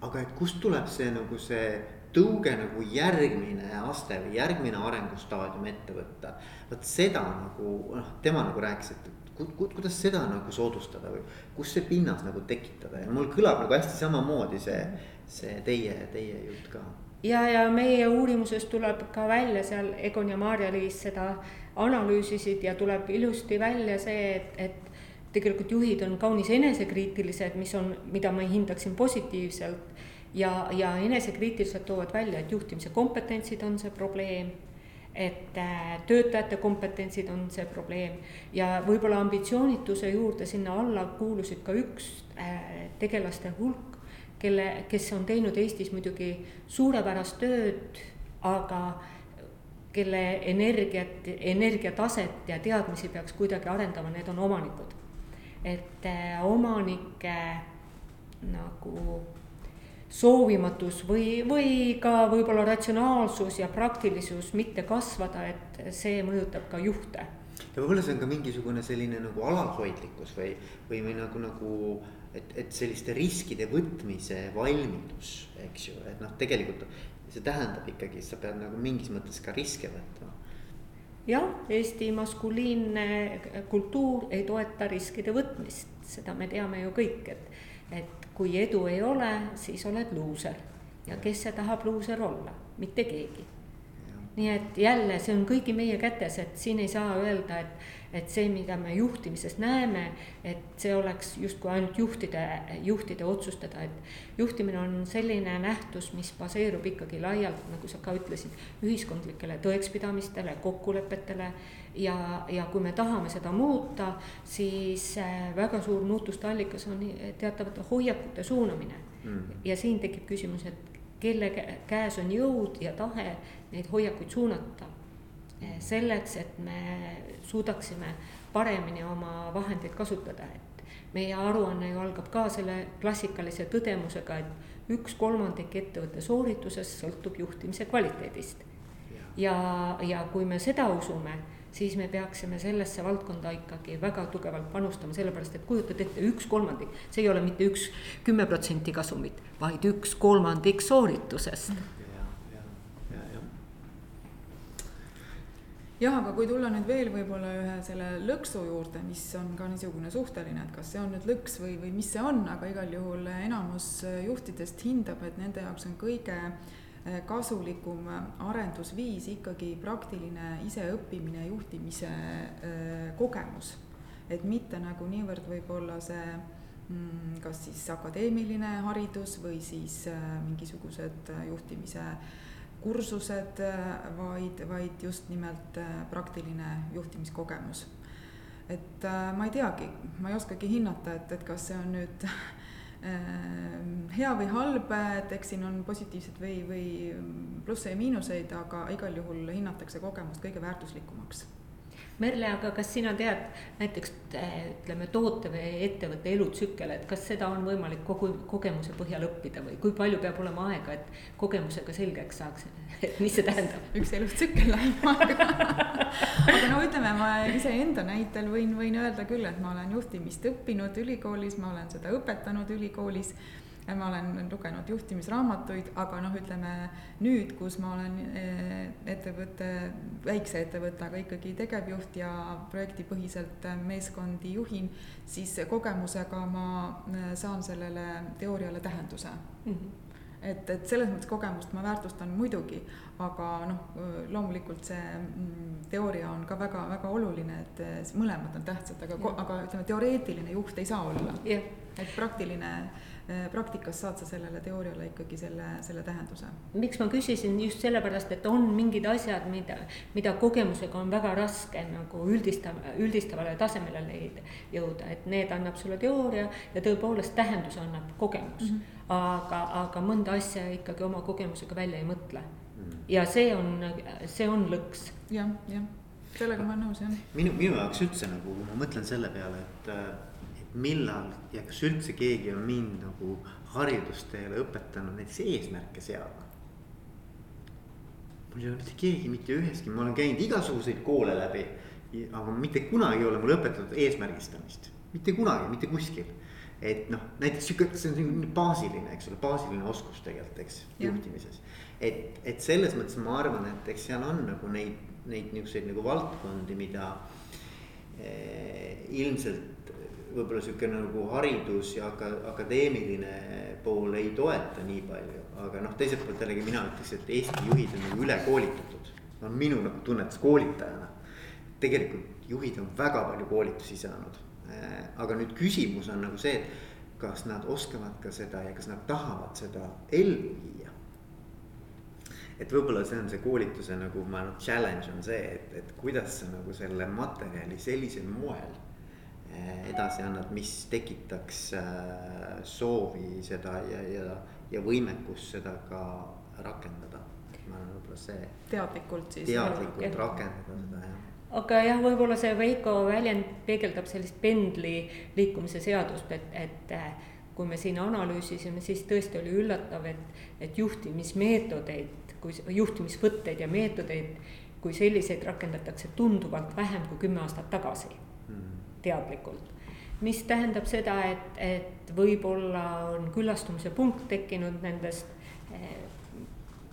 S1: aga et kust tuleb see nagu see tõuge nagu järgmine aste või järgmine arengustaadium ette võtta. vot seda nagu noh, tema nagu rääkis, et ku, ku, kuidas seda nagu soodustada või kus see pinnas nagu tekitada ja mul kõlab nagu hästi samamoodi see, see teie, teie jutt ka
S2: ja, ja meie uurimuses tuleb ka välja seal Egon ja Maarja-Liis seda analüüsisid ja tuleb ilusti välja see, et, et tegelikult juhid on kaunis enesekriitilised, mis on, mida ma hindaksin positiivselt. ja, ja enesekriitiliselt toovad välja, et juhtimise kompetentsid on see probleem. et äh, töötajate kompetentsid on see probleem ja võib-olla ambitsioonituse juurde sinna alla kuulusid ka üks äh, tegelaste hulk, kelle, kes on teinud Eestis muidugi suurepärast tööd, aga kelle energiat, energiataset ja teadmisi peaks kuidagi arendama, need on omanikud. Et äh, omanike nagu soovimatus või, või ka võib-olla ratsionaalsus ja praktilisus mitte kasvada, et see mõjutab ka juhte.
S1: ja võib-olla see on ka mingisugune selline nagu alalhoidlikkus või, või, või nagu, nagu et, et selliste riskide võtmise valmidus, eks ju, et noh, tegelikult see tähendab ikkagi, sa pead nagu mingis mõttes ka riske võtma
S2: jah, Eesti maskuliinne kultuur ei toeta riskide võtmist, seda me teame ju kõik, et, et kui edu ei ole, siis oled luuser. Ja kes see tahab luuser olla, mitte keegi. nii et jälle, see on kõigi meie kätes, et siin ei saa öelda, et, et see, mida me juhtimises näeme, et see oleks justkui ainult juhtide, juhtide otsustada, et juhtimine on selline nähtus, mis baseerub ikkagi laialt, nagu sa ka ütlesid, ühiskondlikele tõekspidamistele, kokkulepetele. Ja, ja kui me tahame seda muuta, siis äh, väga suur muutuste allikas on teatavate hoiakute suunamine. Mm.. ja siin tekib küsimus, et kelle käes on jõud ja tahe neid hoiakuid suunata. Selleks, et me suudaksime paremini oma vahendeid kasutada, et meie aruanne ju algab ka selle klassikalise tõdemusega, et üks kolmandik ettevõtte sooritusest sõltub juhtimise kvaliteedist. ja, ja kui me seda usume siis me peaksime sellesse valdkonda ikkagi väga tugevalt panustama, sellepärast et kujutad ette, üks kolmandik, see ei ole mitte üks kümme protsenti kasumit, vaid üks kolmandik sooritusest.
S3: Jah, aga kui tulla nüüd veel võib-olla ühe selle lõksu juurde, mis on ka niisugune suhteline, et kas see on nüüd lõks või, või mis see on, aga igal juhul enamus juhtidest hindab, et nende jaoks on kõige äh, Äh, kasulikum arendusviis ikkagi praktiline iseõppimine, juhtimise äh, kogemus. et mitte nagu niivõrd võib-olla see mm, kas siis akadeemiline haridus või siis äh, mingisugused juhtimise kursused, vaid, vaid just nimelt praktiline juhtimiskogemus. et ma ei teagi, ma ei oskagi hinnata, et, et kas see on nüüd hea või halb, et eks siin on positiivseid või, või plusse ja miinuseid, aga igal juhul hinnatakse kogemust kõige väärtuslikumaks
S2: Merle, aga kas sina tead näiteks ütleme, toote või ettevõtte elutsükkel, et kas seda on võimalik kogu kogemuse põhjal õppida või kui palju peab olema aega, et kogemusega selgeks saaks, et mis see tähendab?
S3: üks elutsükkel läheb aega aga no ütleme, ma iseenda näitel võin, võin öelda küll, et ma olen juhtimist õppinud ülikoolis, ma olen seda õpetanud ülikoolis ma olen lugenud juhtimisraamatuid, aga noh, ütleme nüüd, kus ma olen eh, ettevõtte, väikse ettevõtte, aga ikkagi tegevjuht ja projektipõhiselt meeskondi juhin, siis kogemusega ma eh, saan sellele teooriale tähenduse. Mm. -hmm et, et selles mõttes kogemust ma väärtustan muidugi, aga noh, loomulikult see mm, teooria on ka väga-väga oluline, et mõlemad on tähtsad, aga, aga ütleme, teoreetiline juht ei saa olla. Et praktiline praktikas saad sa sellele teooriale ikkagi selle, selle tähenduse.
S2: miks ma küsisin just sellepärast, et on mingid asjad, mida, mida kogemusega on väga raske nagu üldistav, üldistavale tasemele leida, jõuda, et need annab sulle teooria ja tõepoolest tähenduse annab kogemus mm. -hmm. aga, aga mõnda asja ikkagi oma kogemusega välja ei mõtle mm. -hmm. ja see on, see on lõks
S3: ja,. jah, jah, sellega ma olen nõus, jah.
S1: minu, minu jaoks üldse nagu, kui ma mõtlen selle peale, et millal ja kas üldse keegi on mind nagu haridusteele õpetanud näiteks eesmärke seadma. mul ei ole mitte keegi mitte üheski, ma olen käinud igasuguseid koole läbi, aga mitte kunagi ei ole mulle õpetatud eesmärgistamist, mitte kunagi, mitte kuskil. et noh, näiteks sihuke, see on selline baasiline, eks ole, baasiline oskus tegelikult, eks, juhtimises. et, et selles mõttes ma arvan, et eks seal on nagu neid, neid niisuguseid nagu valdkondi, mida eh, ilmselt võib-olla sihuke nagu haridus ja aka, akadeemiline pool ei toeta nii palju, aga noh, teiselt poolt jällegi mina ütleks, et Eesti juhid on nagu ülekoolitatud. on minu nagu tunnetus koolitajana. tegelikult juhid on väga palju koolitusi saanud. Äh, aga nüüd küsimus on nagu see, et kas nad oskavad ka seda ja kas nad tahavad seda ellu viia. et võib-olla see on see koolituse nagu ma arvan, challenge on see, et, et kuidas sa nagu selle materjali sellisel moel edasi annad, mis tekitaks äh, soovi seda ja, ja, ja võimekust seda ka rakendada. ma arvan, võib-olla see.
S3: teadlikult siis.
S1: teadlikult rakendada seda jah
S2: aga jah, võib-olla see Veiko väljend peegeldab sellist pendli liikumise seadust, et, et kui me siin analüüsisime, siis tõesti oli üllatav, et, et juhtimismeetodeid, kui juhtimisvõtteid ja meetodeid kui selliseid rakendatakse tunduvalt vähem kui kümme aastat tagasi. Teadlikult. mis tähendab seda, et, et võib-olla on küllastumise punkt tekkinud nendest eh,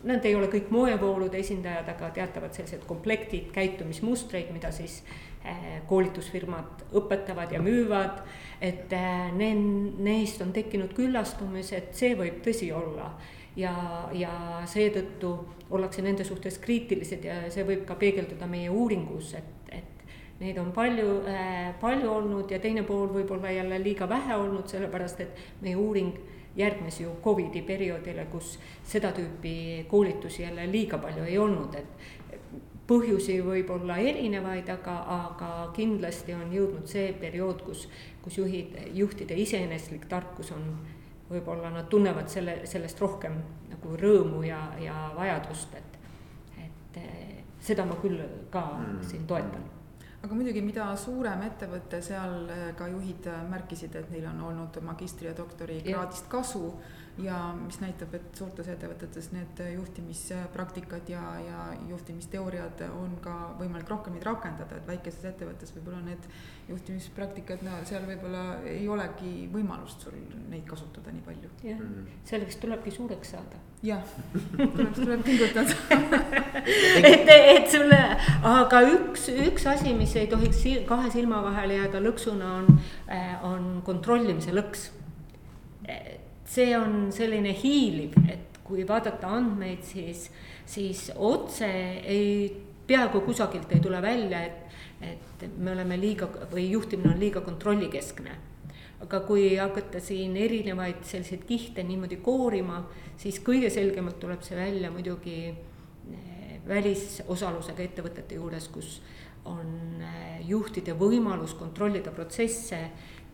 S2: Nad ei ole kõik moevoolude esindajad, aga teatavad sellised komplektid käitumismustreid, mida siis eh, koolitusfirmad õpetavad ja müüvad. et eh, ne-, neist on tekkinud küllastumised, see võib tõsi olla ja, ja seetõttu ollakse nende suhtes kriitilised ja see võib ka peegelduda meie uuringus, et, et neid on palju äh,, palju olnud ja teine pool võib-olla jälle liiga vähe olnud, sellepärast et meie uuring järgnes ju Covidi perioodile, kus seda tüüpi koolitusi jälle liiga palju ei olnud, et põhjusi võib olla erinevaid, aga, aga kindlasti on jõudnud see periood, kus, kus juhid, juhtide iseeneslik tarkus on, võib-olla nad tunnevad selle, sellest rohkem nagu rõõmu ja, ja vajadust, et, et seda ma küll ka mm. siin toetan
S3: aga muidugi, mida suurem ettevõte, seal äh, ka juhid äh, märkisid, et neil on olnud magistri- ja doktorikraadist kasu ja mis näitab, et suurtes ettevõtetes need juhtimispraktikad ja, ja juhtimisteooriad on ka võimalik rohkem neid rakendada, et väikeses ettevõttes võib-olla need juhtimispraktikad, no seal võib-olla ei olegi võimalust sul neid kasutada nii palju.
S2: jah mm selleks tulebki suureks saada.
S3: jah, tuleb, tuleb pingutada
S2: et, et sulle, aga üks, üks asi, mis ei tohiks kahe silma vahele jääda lõksuna, on, äh, on kontrollimise lõks see on selline hiiliv, et kui vaadata andmeid, siis, siis otse ei, peaaegu kusagilt ei tule välja, et, et me oleme liiga või juhtimine on liiga kontrollikeskne. aga kui hakata siin erinevaid selliseid kihte niimoodi koorima, siis kõige selgemalt tuleb see välja muidugi eh, välisosalusega ettevõtete juures, kus on eh, juhtide võimalus kontrollida protsesse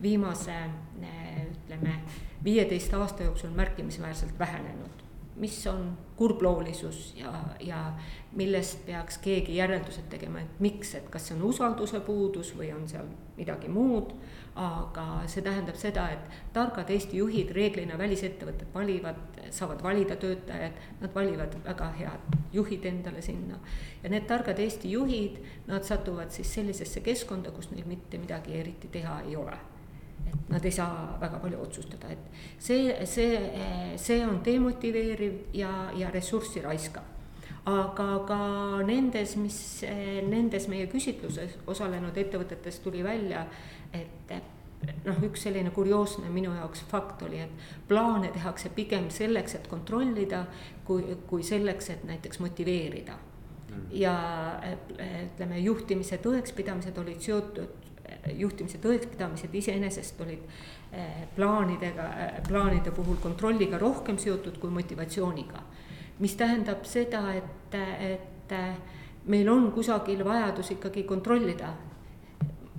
S2: viimase eh, ütleme viieteist aasta jooksul märkimisväärselt vähenenud. mis on kurbloolisus ja, ja millest peaks keegi järeldused tegema, et miks, et kas see on usalduse puudus või on seal midagi muud. aga see tähendab seda, et targad Eesti juhid reeglina välisettevõtted valivad, saavad valida töötajad, nad valivad väga head juhid endale sinna. ja need targad Eesti juhid, nad satuvad siis sellisesse keskkonda, kus neil mitte midagi eriti teha ei ole et nad ei saa väga palju otsustada, et see, see, see on demotiveeriv ja, ja ressurssi raiskav. aga ka nendes, mis nendes meie küsitluses osalenud ettevõtetes tuli välja, et noh, üks selline kurioosne minu jaoks fakt oli, et plaane tehakse pigem selleks, et kontrollida, kui, kui selleks, et näiteks motiveerida mm. ja ütleme, juhtimise tõekspidamised olid seotud juhtimise tõekspidamised iseenesest olid eh, plaanidega, eh, plaanide puhul kontrolliga rohkem seotud kui motivatsiooniga. mis tähendab seda, et, et eh, meil on kusagil vajadus ikkagi kontrollida.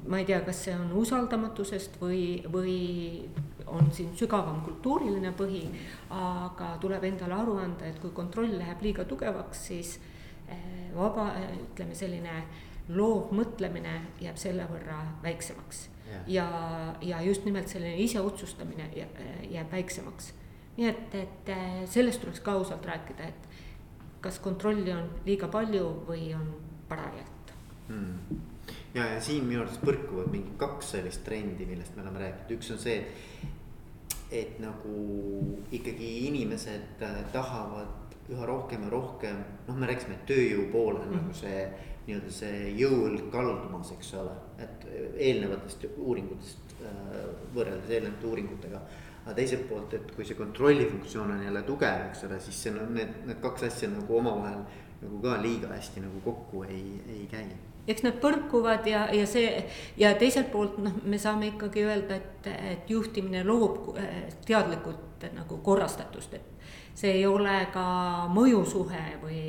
S2: ma ei tea, kas see on usaldamatusest või, või on siin sügavam kultuuriline põhi, aga tuleb endale aru anda, et kui kontroll läheb liiga tugevaks, siis vaba, ütleme selline loov mõtlemine jääb selle võrra väiksemaks. ja, ja just nimelt selline iseotsustamine jääb väiksemaks. nii et, et sellest tuleks ka ausalt rääkida, et kas kontrolli on liiga palju või on parajalt
S1: hmm. ja, ja siin minu arust põrkuvad mingi kaks sellist trendi, millest me oleme rääkinud, üks on see, et, et nagu ikkagi inimesed äh, tahavad üha rohkem ja rohkem, noh, me rääkisime tööjõu poole mm -hmm. nagu see nii-öelda see jõuõlg kaldumas, eks ole, et eelnevatest uuringutest äh, võrreldes eelnevate uuringutega. aga teiselt poolt, et kui see kontrollifunktsioon on jälle tugev, eks ole, siis see on need, need kaks asja nagu omavahel nagu ka liiga hästi nagu kokku ei, ei käi
S2: eks nad põrkuvad ja, ja see ja teiselt poolt noh, me saame ikkagi öelda, et, et juhtimine loob äh, teadlikult nagu korrastatust, et see ei ole ka mõjusuhe või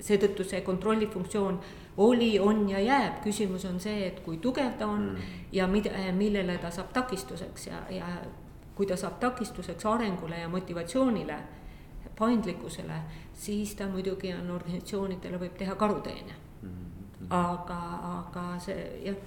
S2: seetõttu see kontrollifunktsioon oli, on ja jääb, küsimus on see, et kui tugev ta on mm. ja mida, millele ta saab takistuseks ja, ja kui ta saab takistuseks arengule ja motivatsioonile, paindlikkusele, siis ta muidugi on organisatsioonidele võib teha karuteene mm. -hmm. aga, aga see jah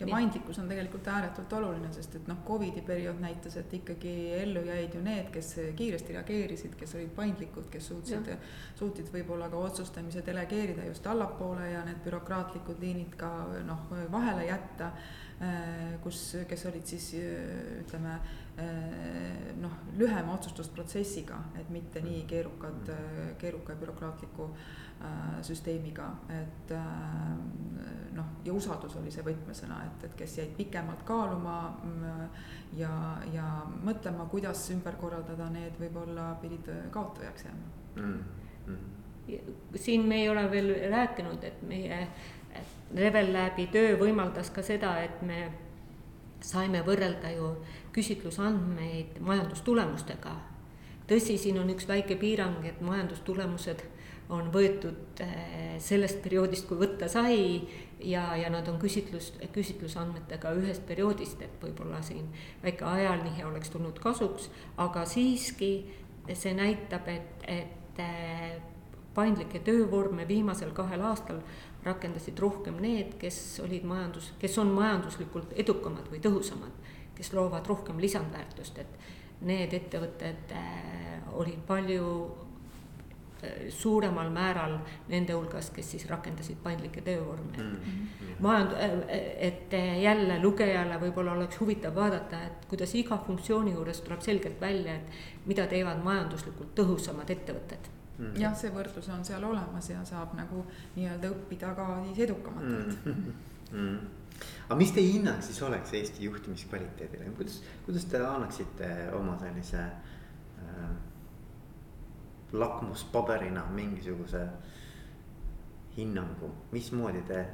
S3: ja paindlikkus on tegelikult ääretult oluline, sest et noh, Covidi periood näitas, et ikkagi ellu jäid ju need, kes kiiresti reageerisid, kes olid paindlikud, kes suutsid, suutsid võib-olla ka otsustamise delegeerida just allapoole ja need bürokraatlikud liinid ka noh, vahele jätta. Äh, kus, kes olid siis ütleme äh, noh, lühema otsustusprotsessiga, et mitte nii keerukad, keeruka ja bürokraatliku Äh, süsteemiga, et äh, noh, ja usaldus oli see võtmesõna, et, et kes jäid pikemalt kaaluma mm, ja, ja mõtlema, kuidas ümber korraldada, need võib-olla pidid kaotajaks jääma mm.
S2: -hmm. siin me ei ole veel rääkinud, et meie Level Labi töö võimaldas ka seda, et me saime võrrelda ju küsitlusandmeid majandustulemustega. tõsi, siin on üks väike piirang, et majandustulemused on võetud eh, sellest perioodist, kui võtta sai ja, ja nad on küsitlus, küsitlusandmetega ühest perioodist, et võib-olla siin väike ajanihe oleks tulnud kasuks, aga siiski see näitab, et, et eh, paindlikke töövorme viimasel kahel aastal rakendasid rohkem need, kes olid majandus, kes on majanduslikult edukamad või tõhusamad, kes loovad rohkem lisandväärtust, et need ettevõtted eh, olid palju suuremal määral nende hulgas, kes siis rakendasid paindlikke töövorme mm. -hmm. majand-, et jälle lugejale võib-olla oleks huvitav vaadata, et kuidas iga funktsiooni juures tuleb selgelt välja, et mida teevad majanduslikult tõhusamad ettevõtted
S3: mm -hmm. jah, see võrdlus on seal olemas ja saab nagu nii-öelda õppida ka siis edukamatelt mm.
S1: -hmm. aga mis teie hinnang siis oleks Eesti juhtimiskvaliteedile, kuidas, kuidas te annaksite oma sellise äh, lakmuspaberina mingisuguse hinnangu, mismoodi te,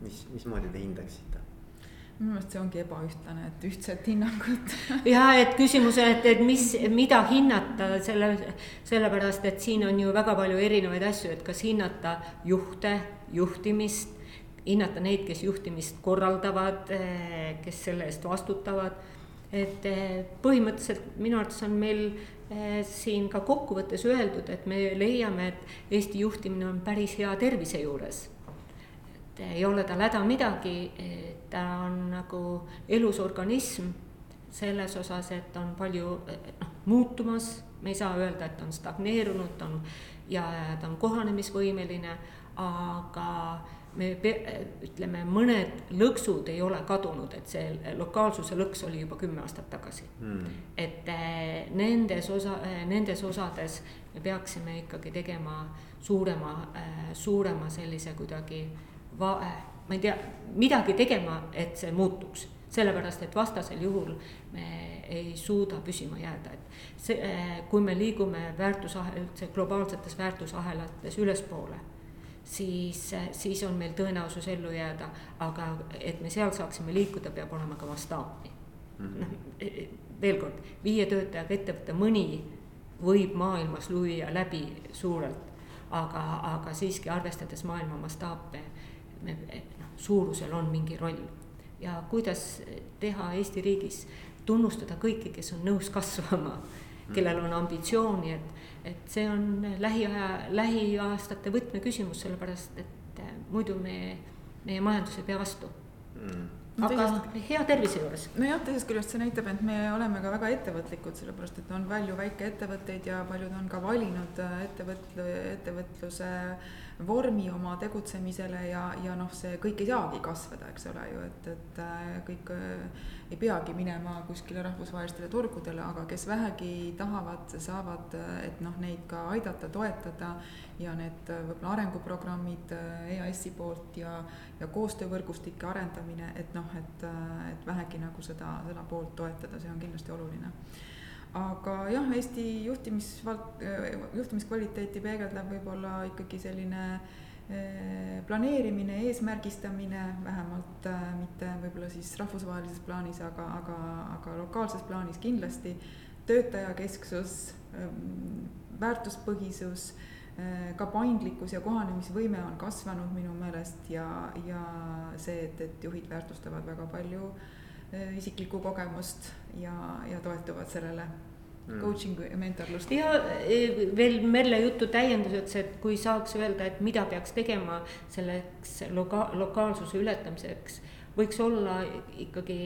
S1: mis, mismoodi te hindaksite?
S3: minu meelest see ongi ebaühtlane, et ühtset hinnangut
S2: ja et küsimus, et, et mis, mida hinnata selle, sellepärast et siin on ju väga palju erinevaid asju, et kas hinnata juhte, juhtimist, hinnata neid, kes juhtimist korraldavad, kes selle eest vastutavad. et põhimõtteliselt minu arvates on meil Eh, siin ka kokkuvõttes öeldud, et me leiame, et Eesti juhtimine on päris hea tervise juures. et ei ole tal häda midagi, ta on nagu elus organism selles osas, et on palju noh, muutumas, me ei saa öelda, et on stagneerunud, ta on ja ta on kohanemisvõimeline, aga me ütleme, mõned lõksud ei ole kadunud, et see lokaalsuse lõks oli juba kümme aastat tagasi. Mm.. et eh, nendes osa, eh, nendes osades me peaksime ikkagi tegema suurema, eh, suurema sellise kuidagi va-, ma ei tea, midagi tegema, et see muutuks. sellepärast, et vastasel juhul me ei suuda püsima jääda, et see, kui me liigume väärtusahel, globaalsetes väärtusahelates ülespoole siis, siis on meil tõenäosus ellu jääda, aga et me seal saaksime liikuda, peab olema ka mastaapi mm -hmm.. noh, veel kord, viie töötajaga ettevõte, mõni võib maailmas lüüa läbi suurelt, aga, aga siiski arvestades maailma mastaape, me noh, suurusel on mingi roll. ja kuidas teha Eesti riigis, tunnustada kõiki, kes on nõus kasvama, kellel on ambitsiooni, et et see on lähiaja, lähiaastate võtmeküsimus, sellepärast et äh, muidu me, meie majandus ei pea vastu mm aga teisest... hea tervise juures.
S3: nojah, teisest küljest see näitab, et me oleme ka väga ettevõtlikud, sellepärast et on palju väikeettevõtteid ja paljud on ka valinud äh, ettevõt-, ettevõtluse vormi oma tegutsemisele ja, ja noh, see kõik ei saagi kasvada, eks ole ju, et, et äh, kõik ei peagi minema kuskile rahvusvahelistele turgudele, aga kes vähegi tahavad, saavad, et noh, neid ka aidata, toetada ja need võib-olla arenguprogrammid EAS-i poolt ja, ja koostöövõrgustike arendamine, et noh, et, et vähegi nagu seda, seda poolt toetada, see on kindlasti oluline aga jah, Eesti juhtimisvald-, juhtimiskvaliteeti peegeldab võib-olla ikkagi selline Äh, planeerimine, eesmärgistamine, vähemalt äh, mitte võib-olla siis rahvusvahelises plaanis, aga, aga, aga lokaalses plaanis kindlasti. töötajakesksus, ähm, väärtuspõhisus, ka paindlikkus ja kohanemisvõime on kasvanud minu meelest ja, ja see, et, et juhid väärtustavad väga palju äh, isiklikku kogemust ja, ja toetuvad sellele mm. coaching'u ja mentorlust.
S2: ja e, veel Merle jutu täienduseks, et kui saaks öelda, et mida peaks tegema selleks loka-, lokaalsuse ületamiseks, võiks olla ikkagi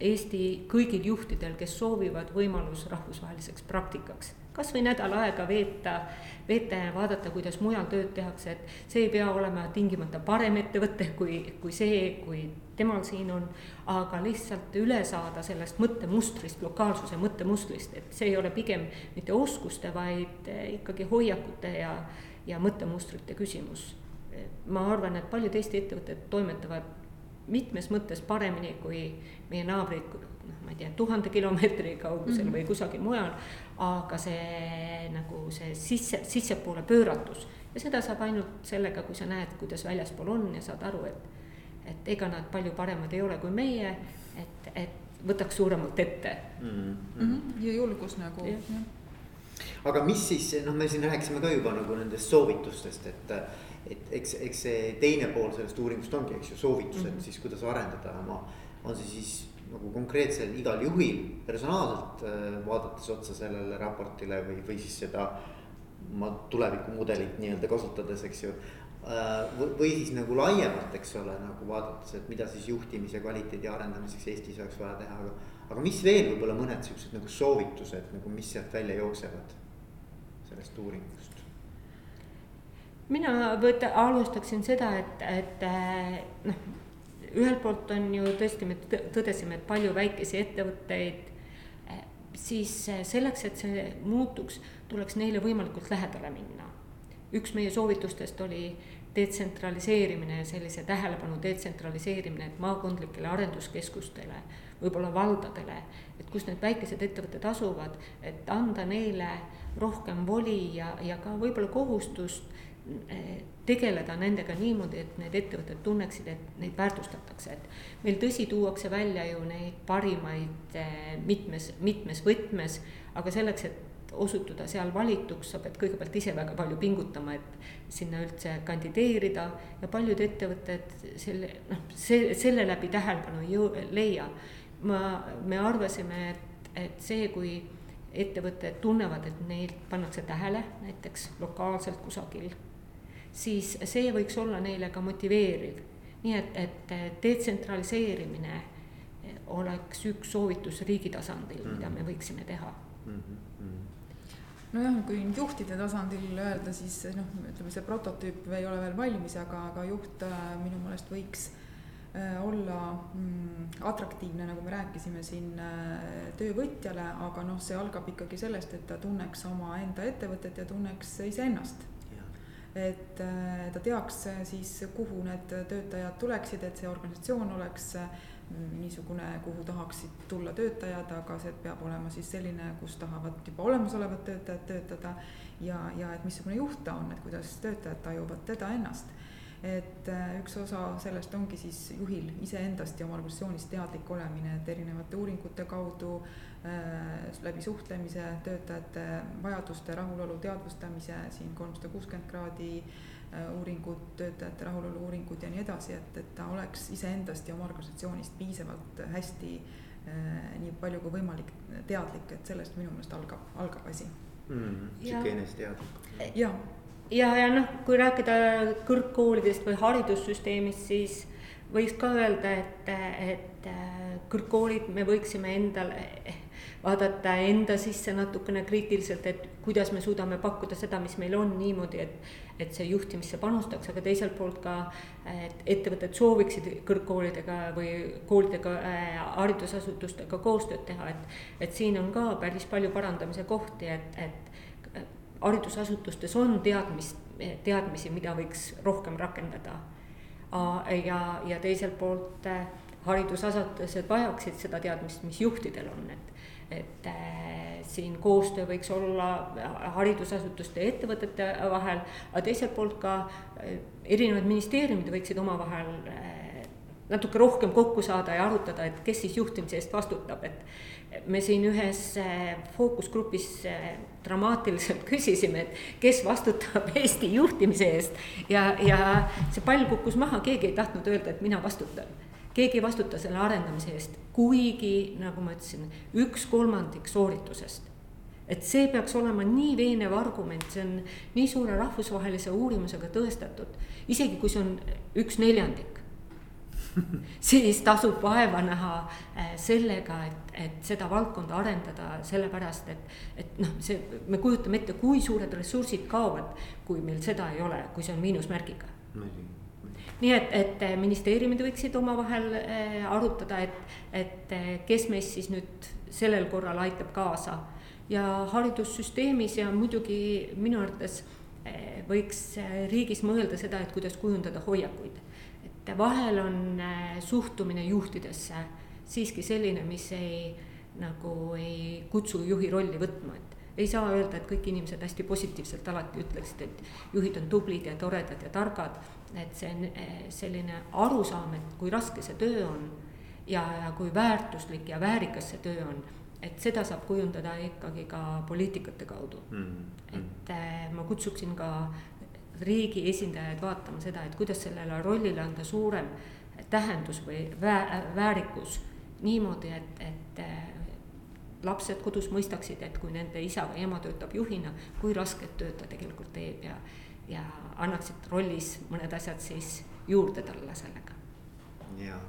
S2: Eesti kõigil juhtidel, kes soovivad võimalus rahvusvaheliseks praktikaks. kasvõi nädal aega veeta, veeta ja vaadata, kuidas mujal tööd tehakse, et see ei pea olema tingimata parem ettevõte kui, kui see, kui temal siin on. aga lihtsalt üle saada sellest mõttemustrist, lokaalsuse mõttemustrist, et see ei ole pigem mitte oskuste, vaid ikkagi hoiakute ja, ja mõttemustrite küsimus. ma arvan, et paljud Eesti ettevõtted toimetavad mitmes mõttes paremini kui meie naabrid, noh, ma ei tea, tuhande kilomeetri kaugusel mm -hmm. või kusagil mujal. aga see nagu see sisse, sissepoole pööratus ja seda saab ainult sellega, kui sa näed, kuidas väljaspool on ja saad aru, et, et ega nad palju paremad ei ole kui meie, et, et võtaks suuremalt ette
S3: mm. -hmm. ja julgus nagu.
S1: aga mis siis, noh, me siin rääkisime ka juba nagu nendest soovitustest, et et eks, eks see teine pool sellest uuringust ongi, eks ju, soovitused mm -hmm. siis, kuidas arendada oma, on see siis nagu konkreetsel igal juhil personaalselt äh, vaadates otsa sellele raportile või, või siis seda oma tulevikumudelit nii-öelda kasutades, eks ju äh,. või siis nagu laiemalt, eks ole, nagu vaadates, et mida siis juhtimise kvaliteedi arendamiseks Eestis oleks vaja teha, aga. aga mis veel võib-olla mõned siuksed nagu soovitused nagu, mis sealt välja jooksevad sellest uuringust?
S2: mina võta, alustaksin seda, et, et eh, noh, ühelt poolt on ju tõesti, me tõdesime, et palju väikesi ettevõtteid, siis eh, selleks, et see muutuks, tuleks neile võimalikult lähedale minna. üks meie soovitustest oli detsentraliseerimine ja sellise tähelepanu detsentraliseerimine, et maakondlikele arenduskeskustele, võib-olla valdadele, et kus need väikesed ettevõtted asuvad, et anda neile rohkem voli ja, ja ka võib-olla kohustust tegeleda nendega niimoodi, et need ettevõtted tunneksid, et neid väärtustatakse, et meil tõsi, tuuakse välja ju neid parimaid eh, mitmes, mitmes võtmes, aga selleks, et osutuda seal valituks, sa pead kõigepealt ise väga palju pingutama, et sinna üldse kandideerida ja paljud ettevõtted selle, noh, see, selle läbi tähelepanu ei leia. ma, me arvasime, et, et see, kui ettevõtted tunnevad, et neid pannakse tähele näiteks lokaalselt kusagil siis see võiks olla neile ka motiveeriv. nii et, et detsentraliseerimine oleks üks soovitus riigi tasandil mm, -hmm. mida me võiksime teha mm.
S3: -hmm nojah, kui juhtide tasandil öelda, siis noh, ütleme see prototüüp ei ole veel valmis, aga, aga juht äh, minu meelest võiks äh, olla mm, atraktiivne, nagu me rääkisime siin äh, töövõtjale, aga noh, see algab ikkagi sellest, et ta tunneks omaenda ettevõtet ja tunneks iseennast et äh, ta teaks äh, siis, kuhu need töötajad tuleksid, et see organisatsioon oleks äh, niisugune, kuhu tahaksid tulla töötajad, aga see peab olema siis selline, kus tahavad juba olemasolevad töötajad töötada. ja, ja et missugune juht ta on, et kuidas töötajad tajuvad teda ennast et üks osa sellest ongi siis juhil iseendast ja oma organisatsioonist teadlik olemine, et erinevate uuringute kaudu Äh, läbi suhtlemise, töötajate vajaduste rahulolu teadvustamise, siin kolmsada kuuskümmend kraadi äh, uuringud, töötajate rahulolu uuringud ja nii edasi, et, et ta oleks iseendast ja oma organisatsioonist piisavalt hästi äh, nii palju kui võimalik teadlik, et sellest minu meelest algab, algab asi
S1: mm,. sihuke eneseteadlik.
S3: ja,
S2: ja, ja noh, kui rääkida kõrgkoolidest või haridussüsteemist, siis võiks ka öelda, et, et kõrgkoolid me võiksime endale vaadata enda sisse natukene kriitiliselt, et kuidas me suudame pakkuda seda, mis meil on niimoodi, et. et see juhtimisse panustaks, aga teiselt poolt ka, et ettevõtted sooviksid kõrgkoolidega või koolidega äh,, haridusasutustega koostööd teha, et. et siin on ka päris palju parandamise kohti, et, et haridusasutustes on teadmist, teadmisi, mida võiks rohkem rakendada. ja, ja teiselt poolt äh, haridusasutused vajaksid seda teadmist, mis juhtidel on, et et äh, siin koostöö võiks olla haridusasutuste ja ettevõtete vahel, aga teiselt poolt ka äh, erinevad ministeeriumid võiksid omavahel äh, natuke rohkem kokku saada ja arutada, et kes siis juhtimise eest vastutab, et me siin ühes fookusgrupis dramaatiliselt küsisime, et kes vastutab Eesti juhtimise eest. ja, ja see pall kukkus maha, keegi ei tahtnud öelda, et mina vastutan. Keegi ei vastuta selle arendamise eest, kuigi nagu ma ütlesin, üks kolmandik sooritusest. et see peaks olema nii veenev argument, see on nii suure rahvusvahelise uurimusega tõestatud, isegi kui see on üks neljandik siis tasub vaeva näha äh, sellega, et, et seda valdkonda arendada, sellepärast et, et noh, see, me kujutame ette, kui suured ressursid kaovad, kui meil seda ei ole, kui see on miinusmärgiga. Nii et, et ministeeriumid võiksid omavahel äh, arutada, et, et äh, kes meist siis nüüd sellel korral aitab kaasa. Ja haridussüsteemis ja muidugi minu arvates võiks riigis mõelda seda, et kuidas kujundada hoiakuid. Et vahel on suhtumine juhtidesse siiski selline, mis ei nagu ei kutsu juhi rolli võtma, et ei saa öelda, et kõik inimesed hästi positiivselt alati ütleksid, et juhid on tublid ja toredad ja targad. Et see on äh, selline arusaam, et kui raske see töö on ja, ja kui väärtuslik ja väärikas see töö on, et seda saab kujundada ikkagi ka poliitikate kaudu mm. -hmm. et äh, ma kutsuksin ka riigi esindajaid vaatama seda, et kuidas sellele rollile anda suurem tähendus või vä-, väärikus. niimoodi, et, et äh, lapsed kodus mõistaksid, et kui nende isa või ema töötab juhina, kui rasket tööd ta tegelikult teeb ja, ja annaksid rollis mõned asjad siis juurde talle sellega.
S1: jaa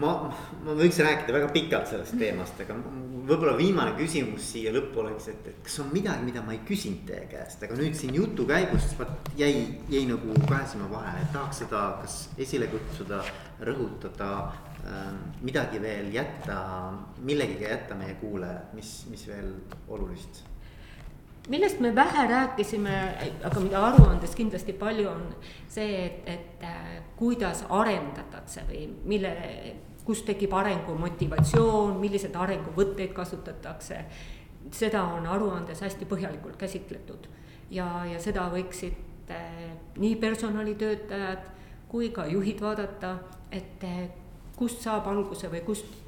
S1: ma, ma võiks rääkida väga pikalt sellest teemast, aga võib-olla viimane küsimus siia lõppu oleks, et, et kas on midagi, mida ma ei küsinud teie käest, aga nüüd siin jutu käigus vaat jäi, jäi nagu kahe silma vahele, et tahaks seda kas esile kutsuda, rõhutada äh,. midagi veel jätta, millegiga jätta meie kuulajad, mis, mis veel olulist
S2: millest me vähe rääkisime, aga mida aruandes kindlasti palju on see, et, et äh, kuidas arendatakse või mille, kus tekib arengumotivatsioon, milliseid arenguvõtteid kasutatakse. seda on aruandes hästi põhjalikult käsitletud ja, ja seda võiksid äh, nii personalitöötajad kui ka juhid vaadata, et äh, kust saab alguse või kust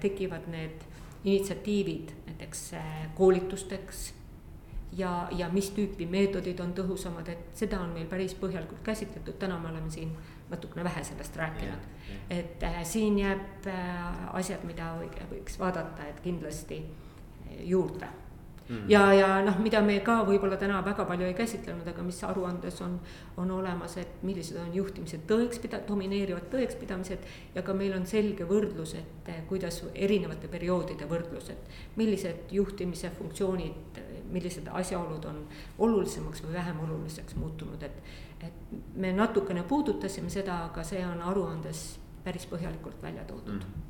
S2: tekivad need initsiatiivid näiteks koolitusteks ja, ja mis tüüpi meetodid on tõhusamad, et seda on meil päris põhjalikult käsitletud, täna me oleme siin natukene vähe sellest rääkinud. et äh, siin jääb äh, asjad, mida võiks vaadata, et kindlasti äh, juurde Mm. ja, ja noh, mida me ka võib-olla täna väga palju ei käsitlenud, aga mis aruandes on, on olemas, et millised on juhtimise tõekspida-, domineerivad tõekspidamised. ja ka meil on selge võrdlus, et eh, kuidas erinevate perioodide võrdlus, et millised juhtimise funktsioonid, millised asjaolud on olulisemaks või vähem oluliseks muutunud, et. et me natukene puudutasime seda, aga see on aruandes päris põhjalikult välja toodud
S1: mm..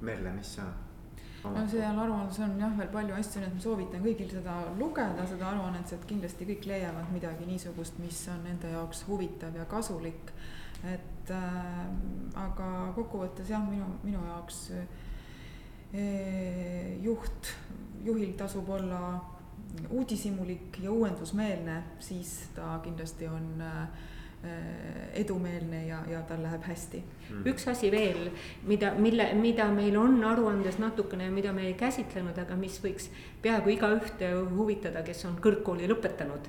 S1: Merle, mis sa
S3: no seal aruandes on jah veel palju asju, nii et ma soovitan kõigil seda lugeda, seda aruannet, sealt kindlasti kõik leiavad midagi niisugust, mis on nende jaoks huvitav ja kasulik. et äh, aga kokkuvõttes jah, minu, minu jaoks äh, juht, juhil tasub olla uudishimulik ja uuendusmeelne, siis ta kindlasti on Äh, edumeelne ja, ja tal läheb hästi
S2: mm.. üks asi veel, mida, mille, mida meil on aruandes natukene ja mida me ei käsitlenud, aga mis võiks peaaegu igaühte huvitada, kes on kõrgkooli lõpetanud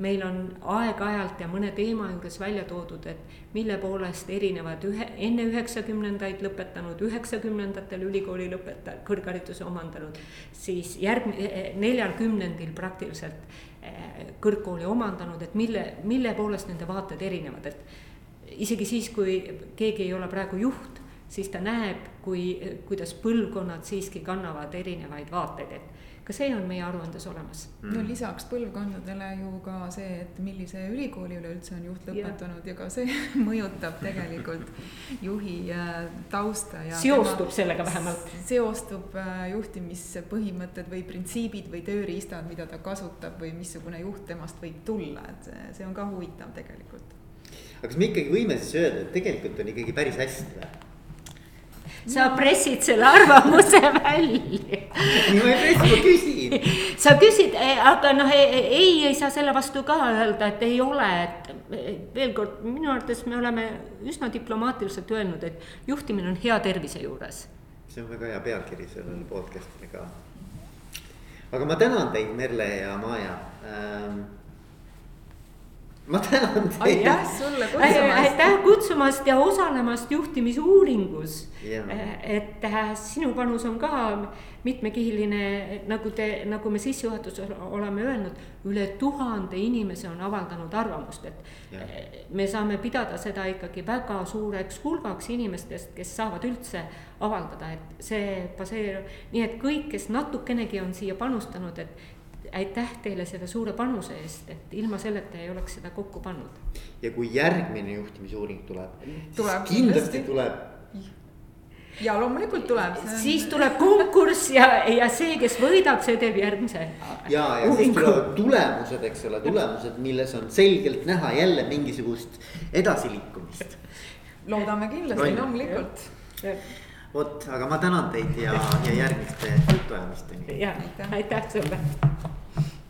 S2: meil on aeg-ajalt ja mõne teema juures välja toodud, et mille poolest erinevad ühe, enne üheksakümnendaid lõpetanud, üheksakümnendatel ülikooli lõpeta-, kõrghariduse omandanud. siis järgmine, neljal kümnendil praktiliselt kõrgkooli omandanud, et mille, mille poolest nende vaated erinevad, et isegi siis, kui keegi ei ole praegu juht, siis ta näeb, kui, kuidas põlvkonnad siiski kannavad erinevaid vaateid, et ka see on meie aruandes olemas
S3: mm.. no lisaks põlvkondadele ju ka see, et millise ülikooli üleüldse on juht lõpetanud ja, ja ka see mõjutab tegelikult juhi äh, tausta ja.
S2: seostub sellega vähemalt.
S3: seostub äh, juhtimispõhimõtted või printsiibid või tööriistad, mida ta kasutab või missugune juht temast võib tulla, et see, see on ka huvitav tegelikult.
S1: aga kas me ikkagi võime siis öelda, et tegelikult on ikkagi päris hästi või?
S2: Sa pressid selle arvamuse välja.
S1: ma ei pressi, ma küsin.
S2: sa küsid, aga noh, ei, ei saa selle vastu ka öelda, et ei ole, et veel kord, minu arvates me oleme üsna diplomaatiliselt öelnud, et juhtimine on hea tervise juures.
S1: see on väga hea pealkiri sellele podcast'ile ka. aga ma tänan teid, Merle ja Maja ähm, ma tänan teid.
S3: aitäh sulle kutsumast.
S2: aitäh kutsumast ja osalemast juhtimisuuringus. Et äh, sinu panus on ka mitmekihiline, nagu te, nagu me sissejuhatuses oleme öelnud, üle tuhande inimese on avaldanud arvamust, et ja. me saame pidada seda ikkagi väga suureks hulgaks inimestest, kes saavad üldse avaldada, et see baseerub, nii et kõik, kes natukenegi on siia panustanud, et aitäh teile selle suure panuse eest, et ilma selleta ei oleks seda kokku pannud.
S1: ja kui järgmine juhtimisuuring tuleb,
S3: tuleb
S1: kindlasti, kindlasti tuleb
S3: ja loomulikult tuleb.
S2: siis tuleb konkurss ja, ja see, kes võidab, see teeb järgmise.
S1: ja, ja siis tulevad tulemused, eks ole, tulemused, milles on selgelt näha jälle mingisugust edasiliikumist.
S3: loodame kindlasti, loomulikult.
S1: vot, aga ma tänan teid ja, ja järgmiste jutuajamisteni.
S2: ja aitäh sulle